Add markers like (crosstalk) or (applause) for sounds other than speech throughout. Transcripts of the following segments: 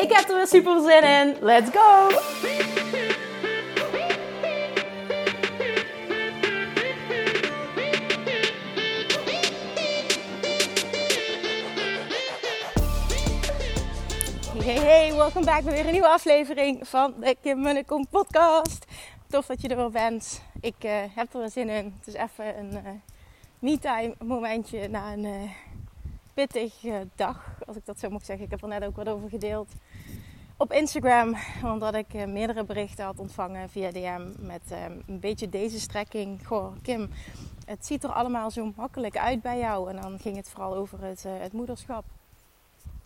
Ik heb er weer super zin in. Let's go! Hey, hey, welkom bij weer een nieuwe aflevering van de Kim Munnekom podcast. Tof dat je er weer bent. Ik uh, heb er weer zin in. Het is even een uh, me-time momentje na een uh, pittige dag, als ik dat zo mag zeggen. Ik heb er net ook wat over gedeeld op Instagram, omdat ik meerdere berichten had ontvangen via DM met een beetje deze strekking. Goh, Kim, het ziet er allemaal zo makkelijk uit bij jou. En dan ging het vooral over het, het moederschap.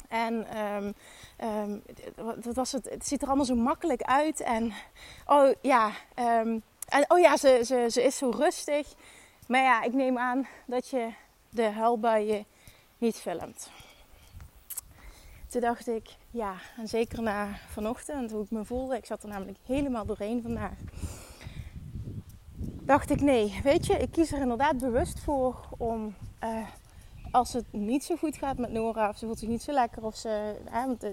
En um, um, wat was het? Het ziet er allemaal zo makkelijk uit. En oh ja, um, en, oh ja ze, ze, ze is zo rustig. Maar ja, ik neem aan dat je de huilbuien niet filmt. Toen dacht ik, ja, en zeker na vanochtend, hoe ik me voelde. Ik zat er namelijk helemaal doorheen vandaag. Dacht ik, nee, weet je, ik kies er inderdaad bewust voor om... Uh, als het niet zo goed gaat met Nora, of ze voelt zich niet zo lekker, of ze. Want,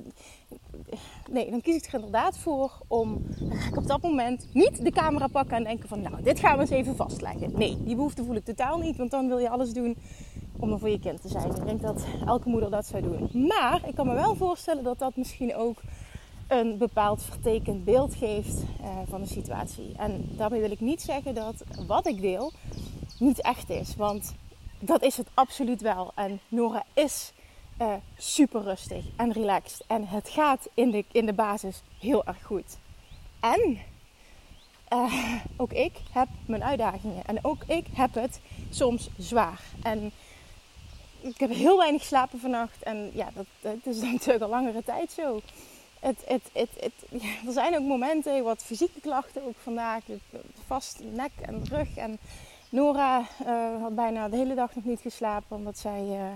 nee, dan kies ik er inderdaad voor om. Ga ik op dat moment niet de camera pakken en denken: van nou, dit gaan we eens even vastleggen. Nee, die behoefte voel ik totaal niet, want dan wil je alles doen om er voor je kind te zijn. Ik denk dat elke moeder dat zou doen. Maar ik kan me wel voorstellen dat dat misschien ook een bepaald vertekend beeld geeft uh, van de situatie. En daarmee wil ik niet zeggen dat wat ik deel niet echt is. Want dat is het absoluut wel. En Nora is uh, super rustig en relaxed. En het gaat in de, in de basis heel erg goed. En uh, ook ik heb mijn uitdagingen. En ook ik heb het soms zwaar. En ik heb heel weinig slapen vannacht. En ja, dat, dat is (laughs) natuurlijk al langere tijd zo. Het, het, het, het, ja, er zijn ook momenten, wat fysieke klachten ook vandaag. Vast nek en rug en Nora uh, had bijna de hele dag nog niet geslapen, omdat zij uh,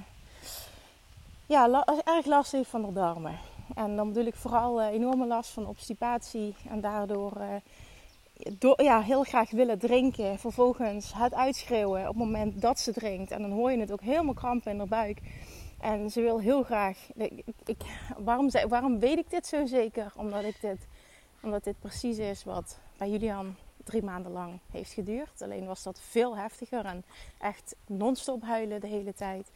ja, erg last heeft van de darmen. En dan bedoel ik vooral uh, enorme last van obstipatie en daardoor ja, heel graag willen drinken. Vervolgens het uitschreeuwen op het moment dat ze drinkt. En dan hoor je het ook helemaal krampen in haar buik. En ze wil heel graag. Ik, waarom, waarom weet ik dit zo zeker? Omdat, ik dit, omdat dit precies is wat bij Julian drie maanden lang heeft geduurd. Alleen was dat veel heftiger en echt non-stop huilen de hele tijd.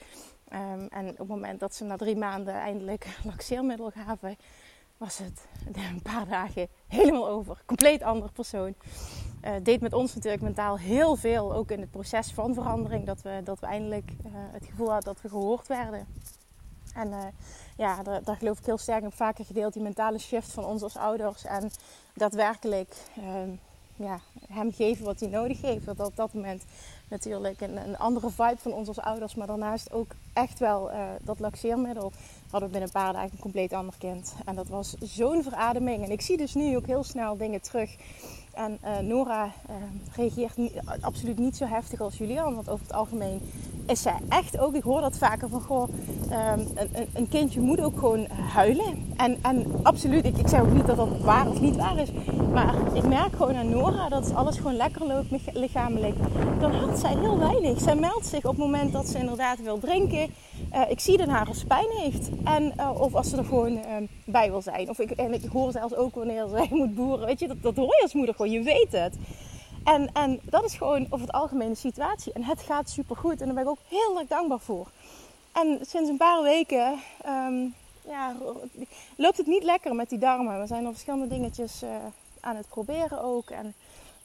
Um, en op het moment dat ze na drie maanden eindelijk (laughs) laxeermiddel gaven, was het (laughs) een paar dagen helemaal over. Compleet ander persoon. Uh, deed met ons natuurlijk mentaal heel veel, ook in het proces van verandering, dat we, dat we eindelijk uh, het gevoel hadden dat we gehoord werden. En uh, ja, daar, daar, geloof ik heel sterk in vaker gedeeld, die mentale shift van ons als ouders. En daadwerkelijk ehm, ja, hem geven wat hij nodig heeft. Dat op dat moment natuurlijk een, een, andere vibe van ons als ouders. Maar daarnaast ook echt wel uh, dat laxeermiddel. Hadden we binnen een paar dagen een compleet ander kind. En dat was zo'n verademing. En ik zie dus nu ook heel snel dingen terug. En uh, Nora uh, reageert niet, absoluut niet zo heftig als Julian. Want over het algemeen is zij echt ook, ik hoor dat vaker van goh, um, een, een, kindje moet ook gewoon huilen. En, en absoluut, ik, ik zeg ook niet dat dat waar of niet waar is. Maar ik merk gewoon aan Nora dat alles gewoon lekker loopt lichamelijk. Dan had zij heel weinig. Zij meldt zich op het moment dat ze inderdaad wil drinken. Uh, ik zie dat haar als pijn heeft. En, uh, of als ze er gewoon uh, bij wil zijn. Of ik, en ik hoor zelfs ook wanneer zij (laughs) moet boeren. Weet je, dat, dat hoor je als moeder gewoon. Je weet het. En, en dat is gewoon over het algemene situatie. En het gaat super goed. En daar ben ik ook heel erg dankbaar voor. En sinds een paar weken um, ja, loopt het niet lekker met die darmen. We zijn al verschillende dingetjes uh, aan het proberen ook. En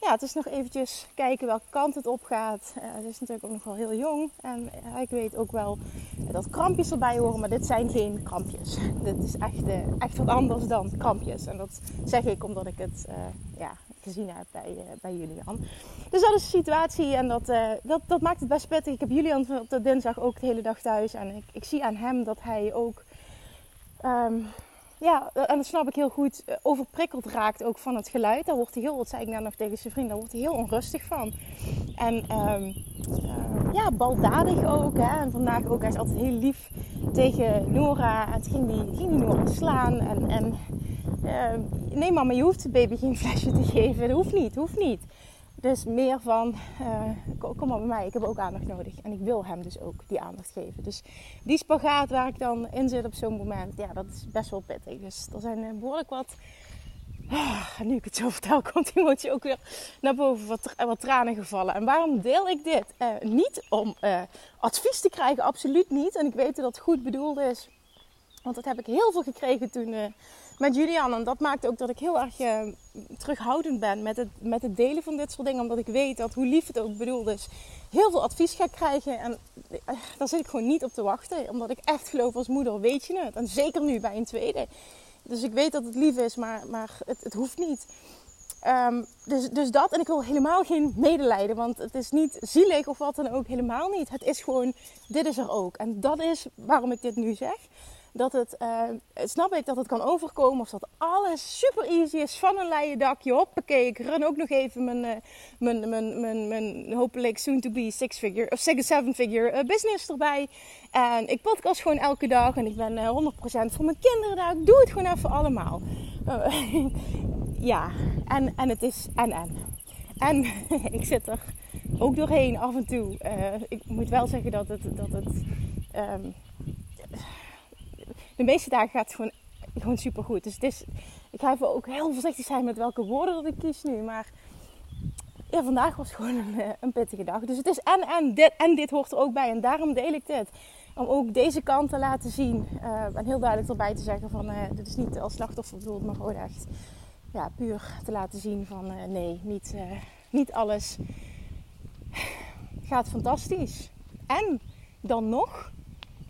ja, het is nog eventjes kijken welke kant het op gaat. Uh, het is natuurlijk ook nog wel heel jong. En uh, ik weet ook wel dat krampjes erbij horen. Maar dit zijn geen krampjes. Dit is echt, echt wat anders dan krampjes. En dat zeg ik omdat ik het ja, gezien heb bij, bij Julian. Dus dat is de situatie en dat, dat, dat maakt het best pittig. Ik heb Julian op de dinsdag ook de hele dag thuis. En ik, ik zie aan hem dat hij ook um, ja, en dat snap ik heel goed, overprikkeld raakt ook van het geluid. Daar wordt hij heel, wat zei ik nou nog tegen zijn vriend, daar wordt hij heel onrustig van. En um, ja, baldadig ook. Hè. En vandaag ook, hij is altijd heel lief tegen Nora. En toen ging die, ging die Nora slaan. En, en uh, nee mama, je hoeft de baby geen flesje te geven. Dat hoeft niet, hoeft niet. Dus meer van, uh, kom maar bij mij, ik heb ook aandacht nodig. En ik wil hem dus ook die aandacht geven. Dus die spagaat waar ik dan in zit op zo'n moment, ja, dat is best wel pittig. Dus er zijn eh, behoorlijk wat... Oh, nu ik het zo vertel, (laughs) komt die emotie ook weer naar boven. Wat, wat tranen gevallen. En waarom deel ik dit? Uh, niet om advies te krijgen, absoluut niet. En ik weet dat het goed bedoeld is. Want dat heb ik heel veel gekregen toen met Julian. En dat maakt ook dat ik heel erg uh, terughoudend ben met het, met het delen van dit soort dingen. Omdat ik weet dat, hoe lief het ook bedoeld is, heel veel advies ga krijgen. En uh, daar zit ik gewoon niet op te wachten. Omdat ik echt geloof als moeder, weet je het. En zeker nu bij een tweede. Dus ik weet dat het lief is, maar, maar het, het hoeft niet. Um, dus, dus dat. En ik wil helemaal geen medelijden. Want het is niet zielig of wat dan ook. Helemaal niet. Het is gewoon, dit is er ook. En dat is waarom ik dit nu zeg dat het, uh, snap ik dat het kan overkomen of dat alles super easy is van een leien dakje. Hoppakee, ik run ook nog even mijn, uh, mijn, mijn, mijn, mijn hopelijk soon to be six figure of seven figure uh, business erbij. En ik podcast gewoon elke dag en ik ben 100% voor mijn kinderen daar. Ik doe het gewoon even allemaal. (laughs) ja, en, en het is en en. En (laughs) ik zit er ook doorheen af en toe. ik moet wel zeggen dat het, dat het um, de meeste dagen gaat het gewoon, gewoon super goed. Dus het is, ik ga even ook heel voorzichtig zijn met welke woorden dat ik kies nu. Maar ja, vandaag was gewoon een, eh, een pittige dag. Dus het is en, en, dit, en dit hoort er ook bij. En daarom deel ik dit. Om ook deze kant te laten zien. Uh, en heel duidelijk erbij te zeggen van... Uh, dit is niet als slachtoffer bedoeld, maar gewoon echt... Ja, puur te laten zien van... Nee, niet, niet alles gaat fantastisch. En dan nog...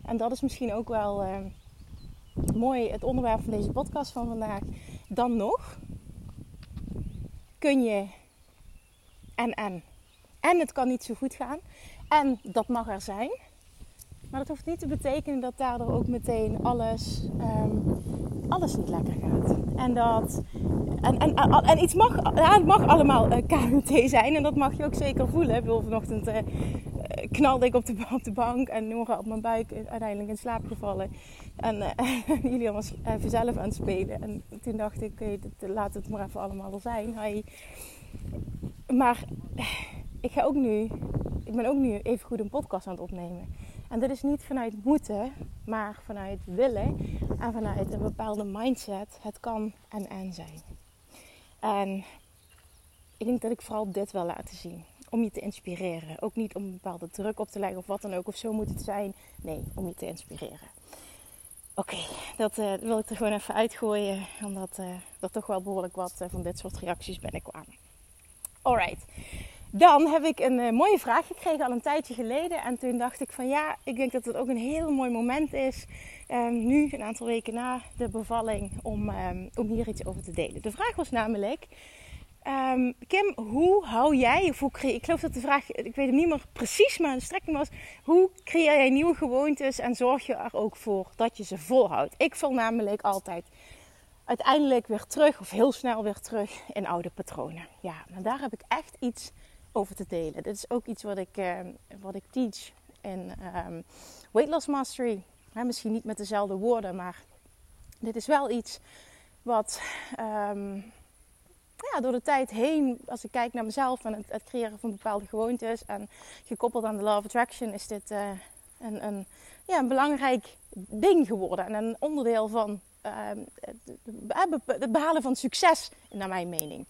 En dat is misschien ook wel mooi het onderwerp van deze podcast van vandaag. Dan nog kun je en en. En het kan niet zo goed gaan. En dat mag er zijn. Maar dat hoeft niet te betekenen dat daardoor ook meteen alles, um, alles niet lekker gaat. En dat. En, en, en, iets mag, ja, het mag allemaal eh, KMT zijn. En dat mag je ook zeker voelen. Ik bedoel, vanochtend uh, knalde ik op de, bank en Nora op mijn buik uiteindelijk in slaap gevallen. En uh, (laughs) Julian was even zelf aan het spelen. En toen dacht ik, okay, laat het maar even allemaal er zijn. Maar ik ga ook nu, ik ben ook nu even goed een podcast aan het opnemen. En dat is niet vanuit moeten, maar vanuit willen en vanuit een bepaalde mindset. Het kan en en zijn. En ik denk dat ik vooral dit wil laten zien. Om je te inspireren. Ook niet om een bepaalde druk op te leggen of wat dan ook. Of zo moet het zijn. Nee, om je te inspireren. Oké, dat uh, wil ik er gewoon even uitgooien. Omdat uh, er toch wel behoorlijk wat uh, van dit soort reacties binnenkwamen. Alright. Dan heb ik een mooie vraag gekregen al een tijdje geleden. En toen dacht ik van ja, ik denk dat het ook een heel mooi moment is. Um, nu, een aantal weken na de bevalling, om, um, om hier iets over te delen. De vraag was namelijk Um, Kim, hoe hou jij, of hoe ik geloof dat de vraag, ik weet het niet meer precies, maar de strekking was, hoe creëer jij nieuwe gewoontes en zorg je er ook voor dat je ze volhoudt? Ik val namelijk altijd uiteindelijk weer terug, of heel snel weer terug in oude patronen. Ja, maar daar heb ik echt iets over te delen. Dit is ook iets wat ik, uh, wat ik teach in um, Weight Loss Mastery. misschien niet met dezelfde woorden, maar dit is wel iets wat... ja, door de tijd heen, als ik kijk naar mezelf en het, het, creëren van bepaalde gewoontes en gekoppeld aan de Law of Attraction, is dit uh, een, een, ja, een belangrijk ding geworden en een onderdeel van uh, het behalen van succes, naar mijn mening.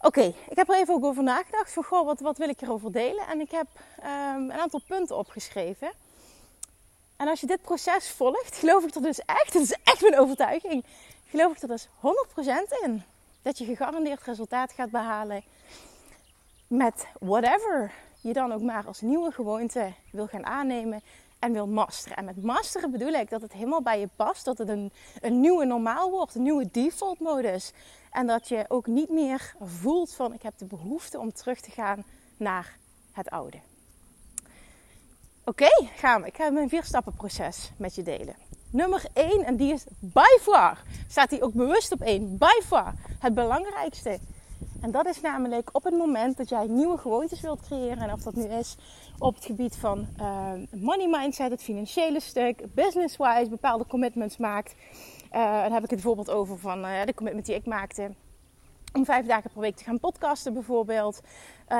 Oké, ik heb er even ook over nagedacht van goh, wat, wat wil ik erover delen? En ik heb um, een aantal punten opgeschreven. En als je dit proces volgt, geloof ik er dus echt, dat is echt mijn overtuiging, geloof ik er dus 100% in dat je gegarandeerd resultaat gaat behalen met whatever je dan ook maar als nieuwe gewoonte wil gaan aannemen en wil masteren. En met masteren bedoel ik dat het helemaal bij je past, dat het een, een nieuwe normaal wordt, een nieuwe default modus. En dat je ook niet meer voelt van ik heb de behoefte om terug te gaan naar het oude. Oké, gaan we. Ik ga mijn vier stappen proces met je delen. Nummer 1, en die is by far, staat hij ook bewust op 1, by far het belangrijkste. En dat is namelijk op het moment dat jij nieuwe gewoontes wilt creëren. En of dat nu is op het gebied van uh, money mindset, het financiële stuk, business-wise, bepaalde commitments maakt. Uh, dan heb ik het bijvoorbeeld over van uh, de commitment die ik maakte om vijf dagen per week te gaan podcasten bijvoorbeeld. Um,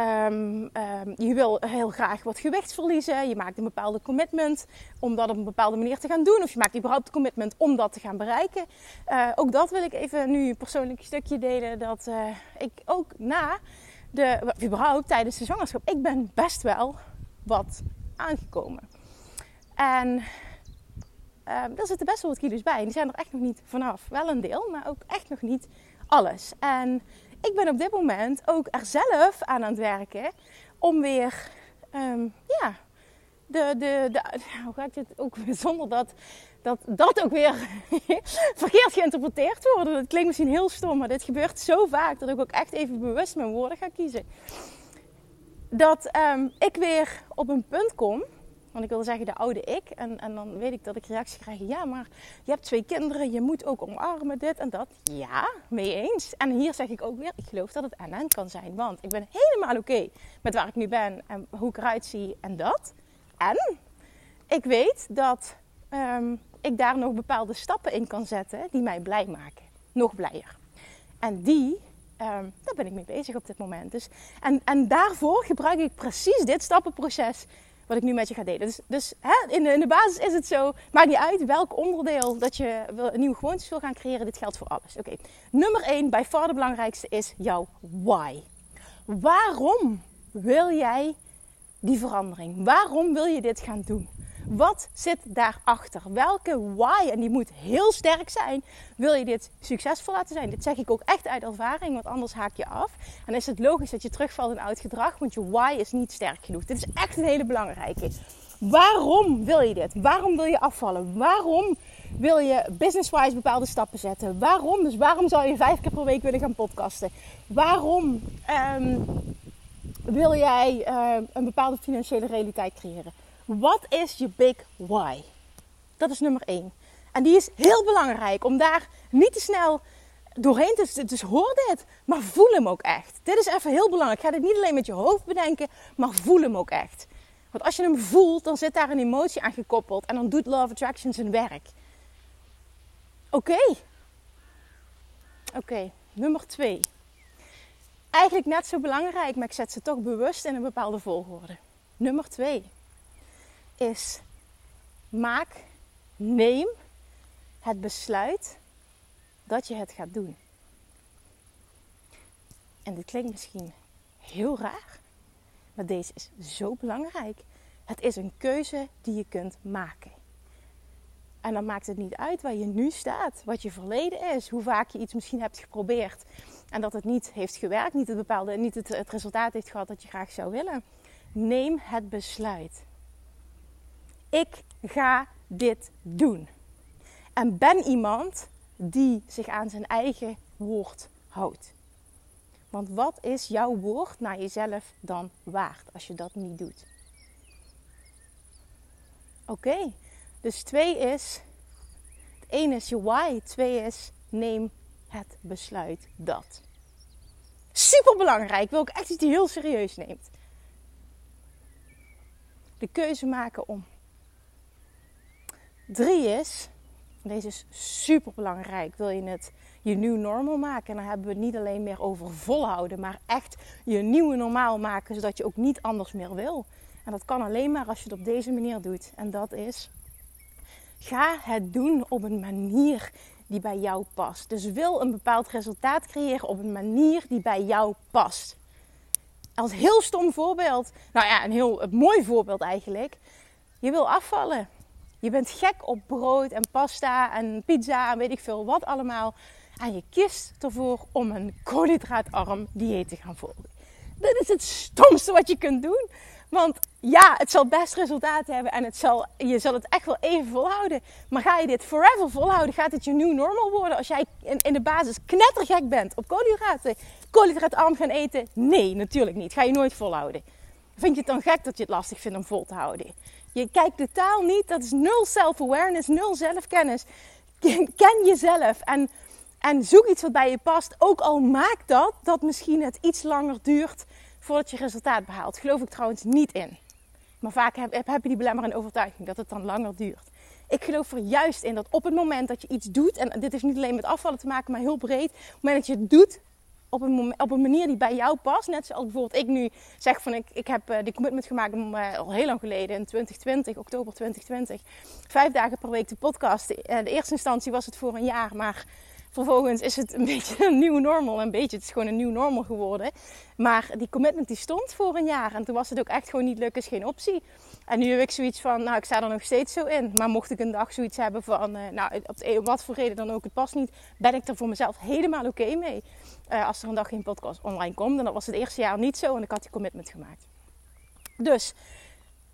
um, je wil heel graag wat gewicht verliezen. Je maakt een bepaalde commitment om dat op een bepaalde manier te gaan doen. Of je maakt überhaupt een commitment om dat te gaan bereiken. Uh, ook dat wil ik even nu een persoonlijk stukje delen. Dat uh, ik ook na de, überhaupt tijdens de zwangerschap, ik ben best wel wat aangekomen. En uh, daar zitten best wel wat kilo's bij. Die zijn er echt nog niet vanaf. Wel een deel, maar ook echt nog niet alles. En ik ben op dit moment ook er zelf aan aan het werken om weer, um, ja, de, de, de, (laughs) hoe ga ik dit ook zonder dat dat, dat ook weer (laughs) verkeerd geïnterpreteerd wordt. Dat klinkt misschien heel stom, maar dit gebeurt zo vaak dat ik ook echt even bewust mijn woorden ga kiezen. Dat um, ik weer op een punt kom want ik wilde zeggen de oude ik. En, en dan weet ik dat ik reactie krijg. Ja, maar je hebt twee kinderen. Je moet ook omarmen dit en dat. Ja, mee eens. En hier zeg ik ook weer. Ik geloof dat het en kan zijn. Want ik ben helemaal oké met waar ik nu ben. En hoe ik eruit zie en dat. En ik weet dat um, ik daar nog bepaalde stappen in kan zetten. Die mij blij maken. Nog blijer. En die Um, daar ben ik mee bezig op dit moment. Dus, en, en daarvoor gebruik ik precies dit stappenproces wat ik nu met je ga delen. Dus, dus hè, in, de, in de basis is het zo, maakt niet uit welk onderdeel dat je een nieuwe gewoontes wil gaan creëren. Dit geldt voor alles. Oké, nummer 1, bij far de belangrijkste is jouw why. Waarom wil jij die verandering? Waarom wil je dit gaan doen? Wat zit daarachter? Welke why, en die moet heel sterk zijn, wil je dit succesvol laten zijn? Dit zeg ik ook echt uit ervaring, want anders haak je af. En is het logisch dat je terugvalt in oud gedrag, want je why is niet sterk genoeg. Dit is echt een hele belangrijke. Waarom wil je dit? Waarom wil je afvallen? Waarom wil je business-wise bepaalde stappen zetten? Waarom? Dus waarom zou je vijf keer per week willen gaan podcasten? Waarom um, wil jij uh, een bepaalde financiële realiteit creëren? Wat is je big why? Dat is nummer één. En die is heel belangrijk om daar niet te snel doorheen te... Dus hoor dit, maar voel hem ook echt. Dit is even heel belangrijk. Ga dit niet alleen met je hoofd bedenken, maar voel hem ook echt. Want als je hem voelt, dan zit daar een emotie aan gekoppeld. En dan doet Love Attraction zijn werk. Oké. Oké, nummer twee. Eigenlijk net zo belangrijk, maar ik zet ze toch bewust in een bepaalde volgorde. Nummer twee is maak, neem het besluit dat je het gaat doen. En dit klinkt misschien heel raar, maar deze is zo belangrijk. Het is een keuze die je kunt maken. En dan maakt het niet uit waar je nu staat, wat je verleden is, hoe vaak je iets misschien hebt geprobeerd en dat het niet heeft gewerkt, niet het bepaalde, niet het, het resultaat heeft gehad dat je graag zou willen. Neem het besluit ik ga dit doen. En ben iemand die zich aan zijn eigen woord houdt. Want wat is jouw woord naar jezelf dan waard als je dat niet doet? Oké, dus twee is, het één is je why, twee is neem het besluit dat. Super belangrijk, wil ik echt iets die heel serieus neemt. De keuze maken om Drie is, deze is super belangrijk, wil je het je nieuw normal maken. En dan hebben we het niet alleen meer over volhouden, maar echt je nieuwe normaal maken, zodat je ook niet anders meer wil. En dat kan alleen maar als je het op deze manier doet. En dat is, ga het doen op een manier die bij jou past. Dus wil een bepaald resultaat creëren op een manier die bij jou past. Als heel stom voorbeeld, nou ja, een heel mooi voorbeeld eigenlijk. Je wil afvallen. Je bent gek op brood en pasta en pizza en weet ik veel wat allemaal. En je kiest ervoor om een koolhydraatarm dieet te gaan volgen. Dit is het stomste wat je kunt doen. Want ja, het zal best resultaat hebben en het zal, je zal het echt wel even volhouden. Maar ga je dit forever volhouden, gaat het je nieuw normal worden als jij in, in de basis knettergek bent op koolhydraten. Koolhydraatarm gaan eten? Nee, natuurlijk niet. Ga je nooit volhouden. Vind je het dan gek dat je het lastig vindt om vol te houden? Je kijkt totaal niet, dat is nul self-awareness, nul zelfkennis. Ken jezelf en, en zoek iets wat bij je past. Ook al maakt dat dat misschien het iets langer duurt voordat je resultaat behaalt. Geloof ik trouwens niet in. Maar vaak heb, heb je die belemmerende overtuiging dat het dan langer duurt. Ik geloof er juist in dat op het moment dat je iets doet, en dit is niet alleen met afvallen te maken, maar heel breed. Op het moment dat je het doet op een, op een manier die bij jou past. Net zoals bijvoorbeeld ik nu zeg van ik, ik heb uh, die commitment gemaakt om, uh, al heel lang geleden, in 2020, oktober 2020. Vijf dagen per week de podcast. Uh, de eerste instantie was het voor een jaar, maar Vervolgens is het een (laughs) beetje een nieuw normal. Een beetje, het is gewoon een nieuw normal geworden. Maar die commitment die stond voor een jaar. En toen was het ook echt gewoon niet lukken, is geen optie. En nu heb ik zoiets van, nou ik sta er nog steeds zo in. Maar mocht ik een dag zoiets hebben van, uh, nou op wat voor reden dan ook, het past niet. Ben ik er voor mezelf helemaal oké mee. Uh, als er een dag geen podcast online komt. En dat was het eerste jaar niet zo. En ik had die commitment gemaakt. Dus,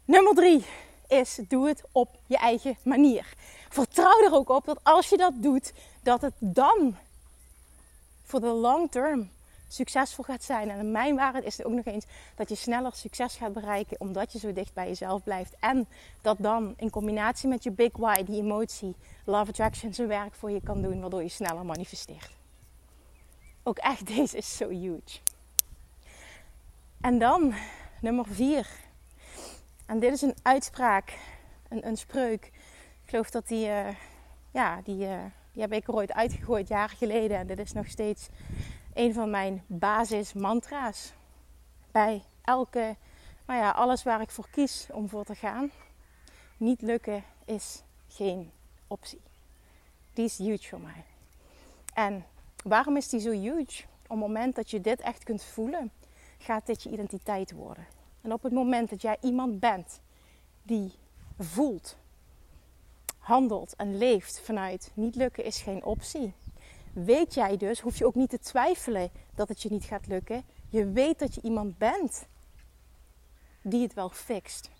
nummer drie is, doe het op je eigen manier. Vertrouw er ook op dat als je dat doet, dat het dan voor de long term succesvol gaat zijn. En mijn waarheid is ook nog eens dat je sneller succes gaat bereiken omdat je zo dicht bij jezelf blijft. En dat dan in combinatie met je big why, die emotie, love attraction, zijn werk voor je kan doen, waardoor je sneller manifesteert. Ook echt, (laughs) deze is zo huge. En dan nummer vier. En dit is een uitspraak, een, een spreuk. Geloof dat die, uh, ja, die, uh, die heb ik er ooit uitgegooid, jaren geleden. En dit is nog steeds een van mijn basismantra's. Bij elke, nou ja, alles waar ik voor kies om voor te gaan. Niet lukken is geen optie. Die is huge voor mij. En waarom is die zo huge? Op het moment dat je dit echt kunt voelen, gaat dit je identiteit worden. En op het moment dat jij iemand bent die voelt handelt en leeft vanuit niet lukken is geen optie. Weet jij dus, hoef je ook niet te twijfelen dat het je niet gaat lukken. Je weet dat je iemand bent die het wel fixt.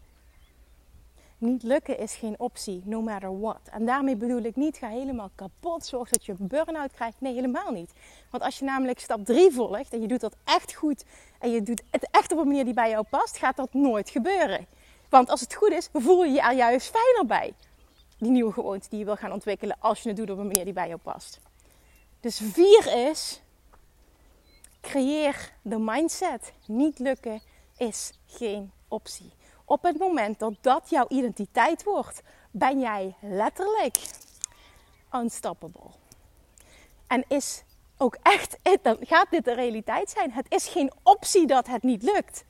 Niet lukken is geen optie, no matter what. En daarmee bedoel ik niet, ga helemaal kapot, zorg dat je een burn-out krijgt. Nee, helemaal niet. Want als je namelijk stap 3 volgt en je doet dat echt goed en je doet het echt op een manier die bij jou past, gaat dat nooit gebeuren. Want als het goed is, voel je je er juist fijner bij die nieuwe gewoonte die je wil gaan ontwikkelen als je het doet op een manier die bij jou past. Dus vier is, creëer de mindset. Niet lukken is geen optie. Op het moment dat dat jouw identiteit wordt, ben jij letterlijk unstoppable. En is ook echt, dan gaat dit de realiteit zijn. Het is geen optie dat het niet lukt.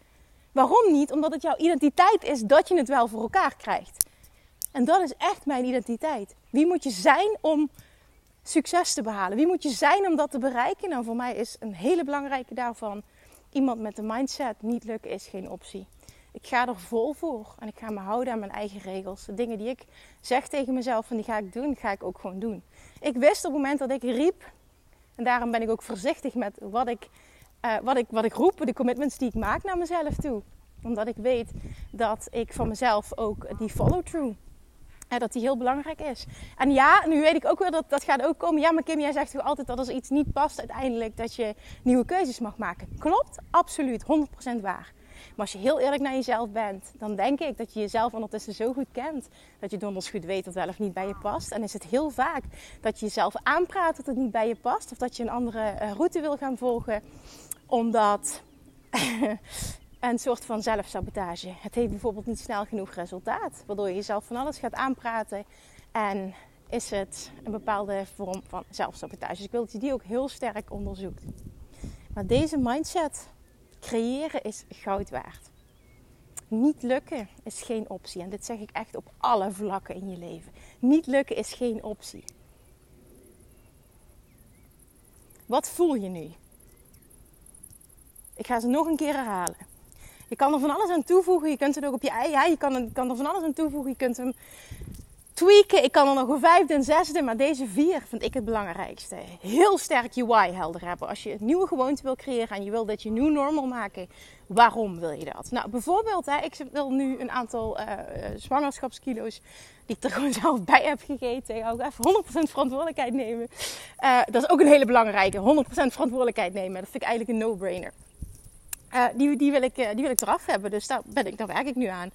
Waarom niet? Omdat het jouw identiteit is dat je het wel voor elkaar krijgt. En dat is echt mijn identiteit. Wie moet je zijn om succes te behalen? Wie moet je zijn om dat te bereiken? Nou, voor mij is een hele belangrijke daarvan iemand met de mindset: niet lukken is geen optie. Ik ga er vol voor en ik ga me houden aan mijn eigen regels. De dingen die ik zeg tegen mezelf en die ga ik doen, ga ik ook gewoon doen. Ik wist op het moment dat ik riep, en daarom ben ik ook voorzichtig met wat ik, uh, wat ik, wat ik roep, de commitments die ik maak naar mezelf toe. Omdat ik weet dat ik van mezelf ook die follow-through dat die heel belangrijk is. En ja, nu weet ik ook wel dat dat gaat ook komen. Ja, maar Kim, jij zegt toch altijd dat als iets niet past, uiteindelijk dat je nieuwe keuzes mag maken. Klopt, absoluut, 100% waar. Maar als je heel eerlijk naar jezelf bent, dan denk ik dat je jezelf ondertussen zo goed kent. Dat je donders goed weet dat wel of niet bij je past. En is het heel vaak dat je jezelf aanpraat dat het niet bij je past. Of dat je een andere eh, route wil gaan volgen. Omdat (laughs) een soort van zelfsabotage. Het heeft bijvoorbeeld niet snel genoeg resultaat, waardoor je jezelf van alles gaat aanpraten. En is het een bepaalde vorm van zelfsabotage. Dus ik wil dat je die ook heel sterk onderzoekt. Maar deze mindset creëren is goud waard. Niet lukken is geen optie. En dit zeg ik echt op alle vlakken in je leven. Niet lukken is geen optie. Wat voel je nu? Ik ga ze nog een keer herhalen. Je kan er van alles aan toevoegen. Je kunt het ook op je eigen. je kan, kan er van alles aan toevoegen. Je kunt hem tweaken. Ik kan er nog een vijfde en zesde. Maar deze vier vind ik het belangrijkste. Heel sterk je why helder hebben. Als je een nieuwe gewoonte wil creëren en je wil dat je nieuw normal maken. Waarom wil je dat? Nou, bijvoorbeeld, hè, ik wil nu een aantal uh, zwangerschapskilo's die ik er (laughs) gewoon zelf bij heb gegeten. Ik ga even 100% verantwoordelijkheid nemen. Uh, dat is ook een hele belangrijke. 100% verantwoordelijkheid nemen. Dat vind ik eigenlijk een no-brainer. Uh, die, die, wil ik, die wil ik eraf hebben. Dus daar, ben ik, werk ik nu aan.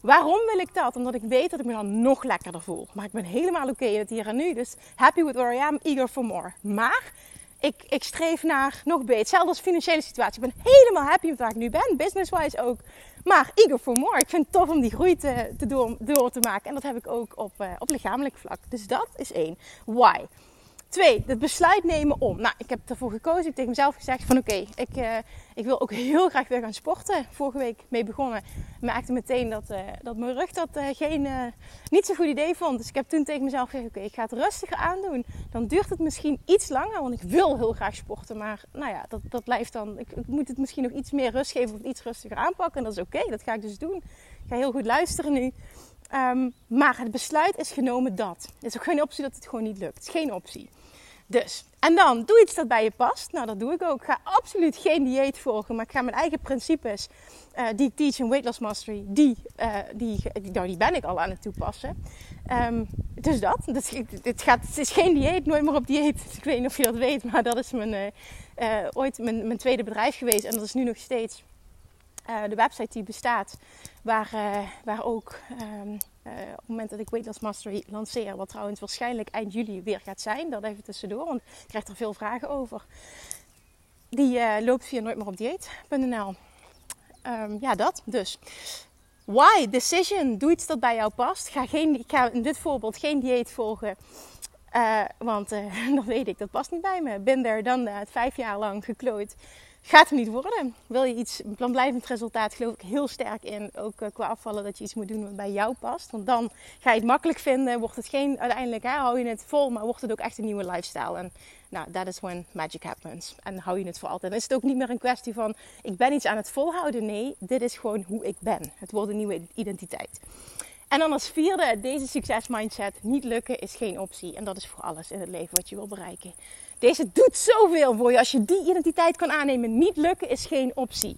Waarom wil ik dat? Omdat ik weet dat ik me dan nog lekkerder voel. Maar ik ben helemaal oké okay het hier en nu. Dus happy with where I am, eager for more. Maar ik, ik streef naar nog beter. Hetzelfde als financiële situatie. Ik ben helemaal happy met waar ik nu ben. Business-wise ook. Maar eager for more. Ik vind het tof om die groei te, te door, te maken. En dat heb ik ook op, uh, op lichamelijk vlak. Dus dat is één. Why? Twee, het besluit nemen om. Nou, ik heb ervoor gekozen. Ik heb tegen mezelf gezegd van oké, ik, uh, ik wil ook heel graag weer gaan sporten. Vorige week mee begonnen. Merkte meteen dat, uh, dat mijn rug dat uh, geen, niet zo'n goed idee vond. Dus ik heb toen tegen mezelf gezegd oké, ik ga het rustiger aandoen. Dan duurt het misschien iets langer, want ik wil heel graag sporten. Maar nou ja, dat, dat blijft dan... Ik, ik moet het misschien nog iets meer rust geven of iets rustiger aanpakken. En dat is oké, dat ga ik dus doen. Ik ga heel goed luisteren nu. Um, maar het besluit is genomen dat. Het is ook geen optie dat het gewoon niet lukt. Het is geen optie. Dus, en dan doe iets dat bij je past. Nou, dat doe ik ook. Ga absoluut geen dieet volgen, maar ik ga mijn eigen principes uh, die teach in Weight Loss Mastery, die, uh, die, nou, die ben ik al aan het toepassen. Um, dus dat. Dus, het, gaat, het is geen dieet, nooit meer op dieet. (laughs) Ik weet niet of je dat weet, maar dat is mijn, uh, ooit mijn, mijn tweede bedrijf geweest. En dat is nu nog steeds de website die bestaat, waar, waar ook... Um, uh, op het moment dat ik Weight Loss Mastery lanceer, wat trouwens waarschijnlijk eind juli weer gaat zijn, dat even tussendoor, want ik krijg er veel vragen over. Die loopt via nooitmeeropdieet.nl. Um, ehm, ja, dat dus. Why? Decision. Doe iets dat bij jou past. Ga, geen, ik ga in dit voorbeeld geen dieet volgen. Want (laughs) dan weet ik, dat past niet bij me. Ben er dan vijf jaar lang geklooid gaat er niet worden. Wil je iets, een blijvend resultaat, geloof ik heel sterk in. Ook uh, qua afvallen, dat je iets moet doen wat bij jou past. Want dan ga je het makkelijk vinden. Wordt het geen, uiteindelijk hè, hou je het vol, maar wordt het ook echt een nieuwe lifestyle. En nou, that is when magic happens. En hou je het voor altijd. Dan is het ook niet meer een kwestie van, ik ben iets aan het volhouden. Nee, dit is gewoon hoe ik ben. Het wordt een nieuwe identiteit. En dan als vierde, deze succesmindset. Niet lukken is geen optie. En dat is voor alles in het leven wat je wil bereiken. Deze doet zoveel voor je. Als je die identiteit kan aannemen, niet lukken is geen optie.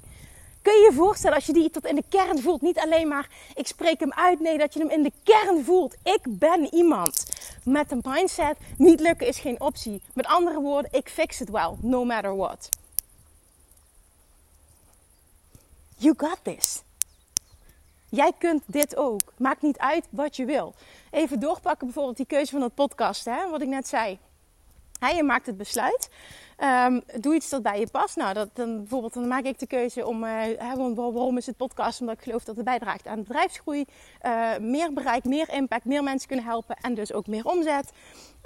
Kun je je voorstellen als je die tot in de kern voelt? Niet alleen maar ik spreek hem uit. Nee, dat je hem in de kern voelt. Ik ben iemand met een mindset. Niet lukken is geen optie. Met andere woorden, ik fix het wel. No matter what. You got this. Jij kunt dit ook. Maakt niet uit wat je wil. Even doorpakken bijvoorbeeld die keuze van het podcast. Hè, wat ik net zei. Hij maakt het besluit. Um, doe iets dat bij je past. Nou, dat, dan, bijvoorbeeld, dan maak ik de keuze om. Uh, waarom is het podcast? Omdat ik geloof dat het bijdraagt aan bedrijfsgroei. Uh, meer bereik, meer impact, meer mensen kunnen helpen en dus ook meer omzet.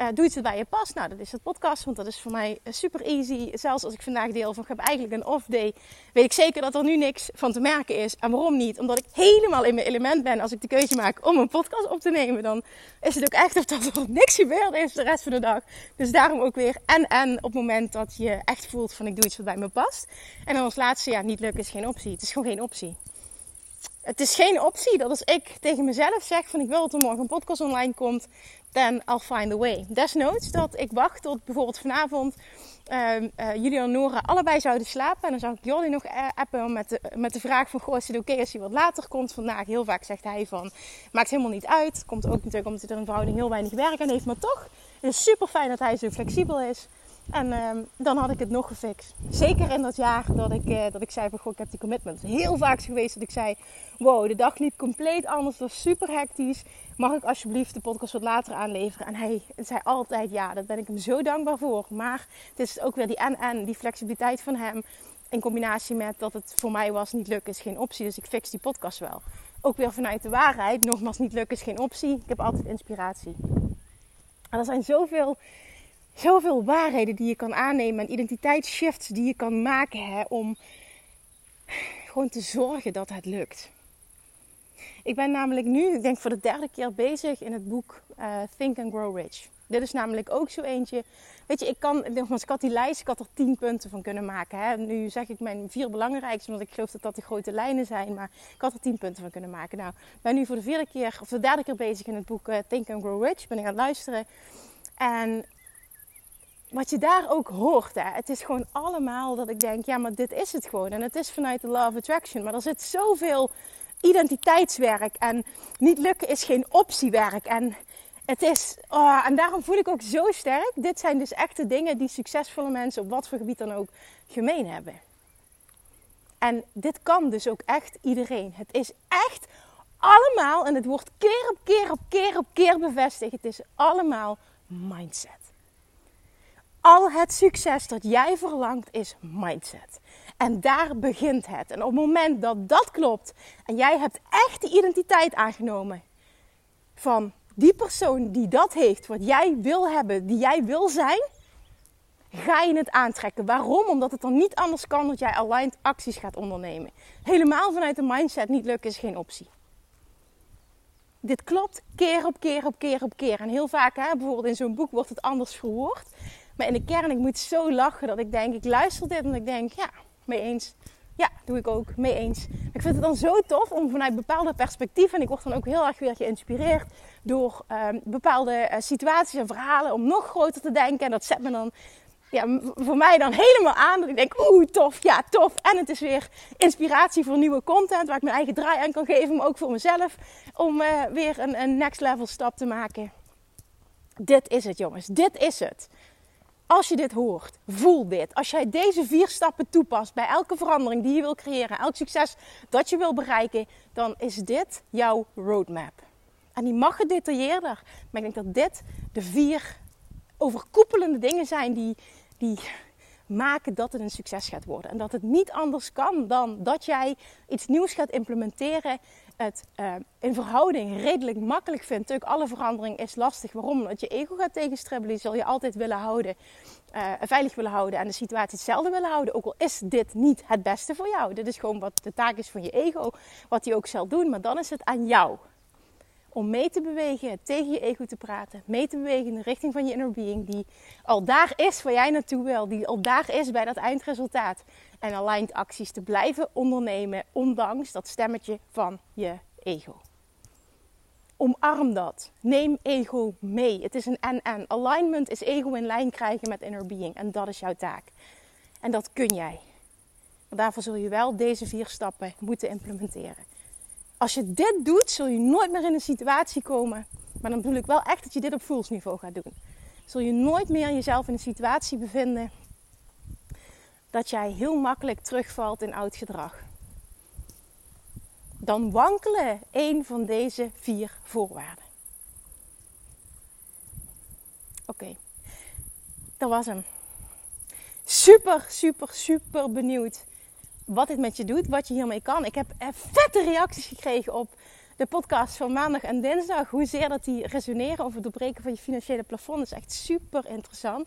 Uh, doe iets wat bij je past. Nou, dat is het podcast, want dat is voor mij super easy. Zelfs als ik vandaag deel van ik heb eigenlijk een off day, weet ik zeker dat er nu niks van te merken is. En waarom niet? Omdat ik helemaal in mijn element ben. Als ik de keuze maak om een podcast op te nemen, dan is het ook echt of dat er niks gebeurd is de rest van de dag. Dus daarom ook weer en en op het moment dat je echt voelt van ik doe iets wat bij me past. En dan als laatste, ja, niet lukken is geen optie. Het is gewoon geen optie. Het is geen optie dat als ik tegen mezelf zeg van ik wil dat er morgen een podcast online komt, then I'll find a way. Desnoods dat ik wacht tot bijvoorbeeld vanavond uh, uh, jullie en Nora allebei zouden slapen. En dan zou ik Jordi nog uh, appen met de, met de vraag van... Goh, is het oké als hij wat later komt vandaag? Heel vaak zegt hij van... Maakt helemaal niet uit. Komt ook natuurlijk omdat hij er een verhouding heel weinig werk aan heeft. Maar toch, het is super fijn dat hij zo flexibel is. En uh, dan had ik het nog gefixt. Zeker in dat jaar dat ik, uh, dat ik zei van, goh, ik heb die commitment. Heel vaak geweest dat ik zei, wow, de dag liep compleet anders. Was super hectisch. Mag ik alsjeblieft de podcast wat later aanleveren? En hij zei altijd ja. Daar ben ik hem zo dankbaar voor. Maar het is ook weer die en-en, die flexibiliteit van hem. In combinatie met dat het voor mij was niet lukken is geen optie. Dus ik fix die podcast wel. Ook weer vanuit de waarheid. Nogmaals, niet lukken is geen optie. Ik heb altijd inspiratie. En er zijn zoveel zoveel waarheden die je kan aannemen en identiteitsshifts die je kan maken hè, om gewoon te zorgen dat het lukt. Ik ben namelijk nu, ik denk voor de derde keer bezig in het boek uh, Think and Grow Rich. Dit is namelijk ook zo eentje. Weet je, ik kan, (laughs) ik had die lijst, ik had er tien punten van kunnen maken. Hè. Nu zeg ik mijn vier belangrijkste, want ik geloof dat dat de grote lijnen zijn. Maar ik had er tien punten van kunnen maken. Nou, ik ben nu voor de vierde keer, of de derde keer bezig in het boek uh, Think and Grow Rich. Ben ik aan het luisteren. En wat je daar ook hoort, hè, het is gewoon allemaal dat ik denk, ja, maar dit is het gewoon. En het is vanuit de Law of Attraction. Maar er zit zoveel identiteitswerk en niet lukken is geen optiewerk. En het is, oh, en daarom voel ik ook zo sterk. Dit zijn dus echte dingen die succesvolle mensen op wat voor gebied dan ook gemeen hebben. En dit kan dus ook echt iedereen. Het is echt allemaal, en het wordt keer op keer op keer op keer bevestigd, het is allemaal mindset. Al het succes dat jij verlangt is mindset. En daar begint het. En op het moment dat dat klopt en jij hebt echt die identiteit aangenomen van die persoon die dat heeft, wat jij wil hebben, die jij wil zijn, ga je het aantrekken. Waarom? Omdat het dan niet anders kan dat jij aligned acties gaat ondernemen. Helemaal vanuit de mindset niet lukken is geen optie. Dit klopt keer op keer op keer op keer. En heel vaak, hè, bijvoorbeeld in zo'n boek, wordt het anders verwoord. Maar in de kern, ik moet zo lachen dat ik denk, ik luister dit en ik denk, ja, mee eens. Ja, doe ik ook, mee eens. Ik vind het dan zo tof om vanuit bepaalde perspectieven, en ik word dan ook heel erg weer geïnspireerd door ehm, bepaalde uh, situaties en verhalen, om nog groter te denken. En dat zet me dan ja, voor mij dan helemaal aan. Dat ik denk, oeh, tof, ja, tof. En het is weer inspiratie voor nieuwe content, waar ik mijn eigen draai aan kan geven, maar ook voor mezelf, om uh, weer een, een next level stap te maken. Dit is het, jongens. Dit is het. Als je dit hoort, voel dit. Als jij deze vier stappen toepast bij elke verandering die je wil creëren, elk succes dat je wil bereiken, dan is dit jouw roadmap. En die mag gedetailleerder, maar ik denk dat dit de vier overkoepelende dingen zijn die, die maken dat het een succes gaat worden. En dat het niet anders kan dan dat jij iets nieuws gaat implementeren het uh, in verhouding redelijk makkelijk vindt. Natuurlijk, alle verandering is lastig. Waarom? Omdat je ego gaat tegenstribbelen. Die je altijd willen houden. Uh, veilig willen houden. En de situatie hetzelfde willen houden. Ook al is dit niet het beste voor jou. Dit is gewoon wat de taak is van je ego. Wat hij ook zal doen. Maar dan is het aan jou. Om mee te bewegen, tegen je ego te praten. Mee te bewegen in de richting van je inner being. Die al daar is waar jij naartoe wil. Die al daar is bij dat eindresultaat en aligned acties te blijven ondernemen, ondanks dat stemmetje van je ego. Omarm dat. Neem ego mee. Het is een en-en. Alignment is ego in lijn krijgen met inner being. En dat is jouw taak. En dat kun jij. Maar daarvoor zul je wel deze vier stappen moeten implementeren. Als je dit doet, zul je nooit meer in een situatie komen. Maar dan bedoel ik wel echt dat je dit op voelsniveau gaat doen. Zul je nooit meer jezelf in een situatie bevinden dat jij heel makkelijk terugvalt in oud gedrag. Dan wankelen een van deze vier voorwaarden. Oké, dat was hem. Super, super, super benieuwd wat dit met je doet, wat je hiermee kan. Ik heb vette reacties gekregen op de podcast van maandag en dinsdag. Hoezeer dat die resoneren over het doorbreken van je financiële plafond. Dat is echt super interessant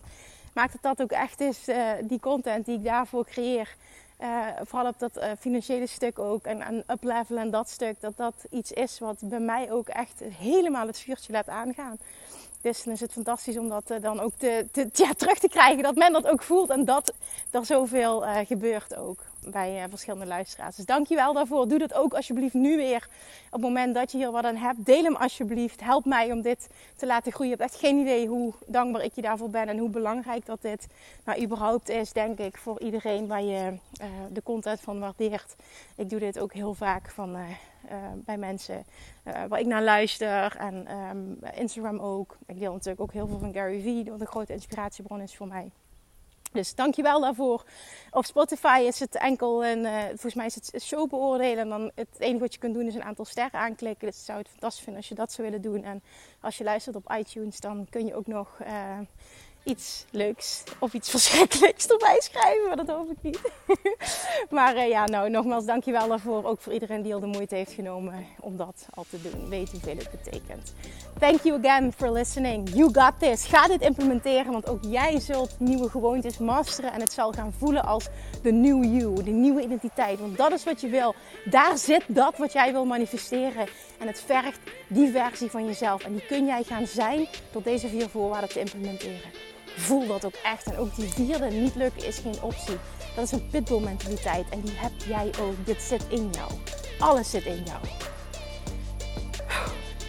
maakt dat dat ook echt is, uh, die content die ik daarvoor creëer. Uh, vooral op dat uh, financiële stuk ook en, en uplevel en dat stuk, dat dat iets is wat bij mij ook echt helemaal het vuurtje laat aangaan. Dus dan is het fantastisch om dat dan ook te, te, ja, terug te krijgen, dat men dat ook voelt en dat er zoveel gebeurt ook bij uh, verschillende luisteraars. Dus dankjewel daarvoor. Doe dat ook alsjeblieft nu weer. Op het moment dat je hier wat aan hebt, deel hem alsjeblieft. Help mij om dit te laten groeien. Je hebt echt geen idee hoe dankbaar ik je daarvoor ben en hoe belangrijk dat dit nou überhaupt is, denk ik, voor iedereen waar je uh, de content van waardeert. Ik doe dit ook heel vaak van, uh, bij mensen waar ik naar luister en um, Instagram ook. Ik deel natuurlijk ook heel veel van Gary Vee, wat een grote inspiratiebron is voor mij. Dus dankjewel daarvoor. Op Spotify is het enkel een, uh, volgens mij is het show beoordelen. En dan het enige wat je kunt doen is een aantal sterren aanklikken. Dus zou het fantastisch vinden als je dat zou willen doen. En als je luistert op iTunes, dan kun je ook nog uh, iets leuks of iets (laughs) verschrikkelijks erbij schrijven. Maar dat hoop ik niet. (laughs) maar uh, ja, nou nogmaals dankjewel daarvoor. Ook voor iedereen die al de moeite heeft genomen om dat al te doen. Weet hoeveel het betekent. Thank you again for listening. You got this. Ga dit implementeren, want ook jij zult nieuwe gewoontes masteren. En het zal gaan voelen als de new you, de nieuwe identiteit. Want dat is wat je wil. Daar zit dat wat jij wil manifesteren. En het vergt die versie van jezelf. En die kun jij gaan zijn door deze vier voorwaarden te implementeren. Voel dat ook echt. En ook die vierde niet lukken is geen optie. Dat is een pitbull mentaliteit. En die heb jij ook. Dit zit in jou. Alles zit in jou.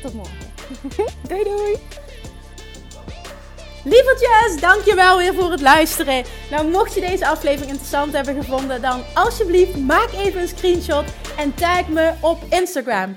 Tot morgen. (laughs) doei doei. Lievertjes, dankjewel weer voor het luisteren. Nou, mocht je deze aflevering interessant hebben gevonden, dan alsjeblieft maak even een screenshot en tag me op Instagram.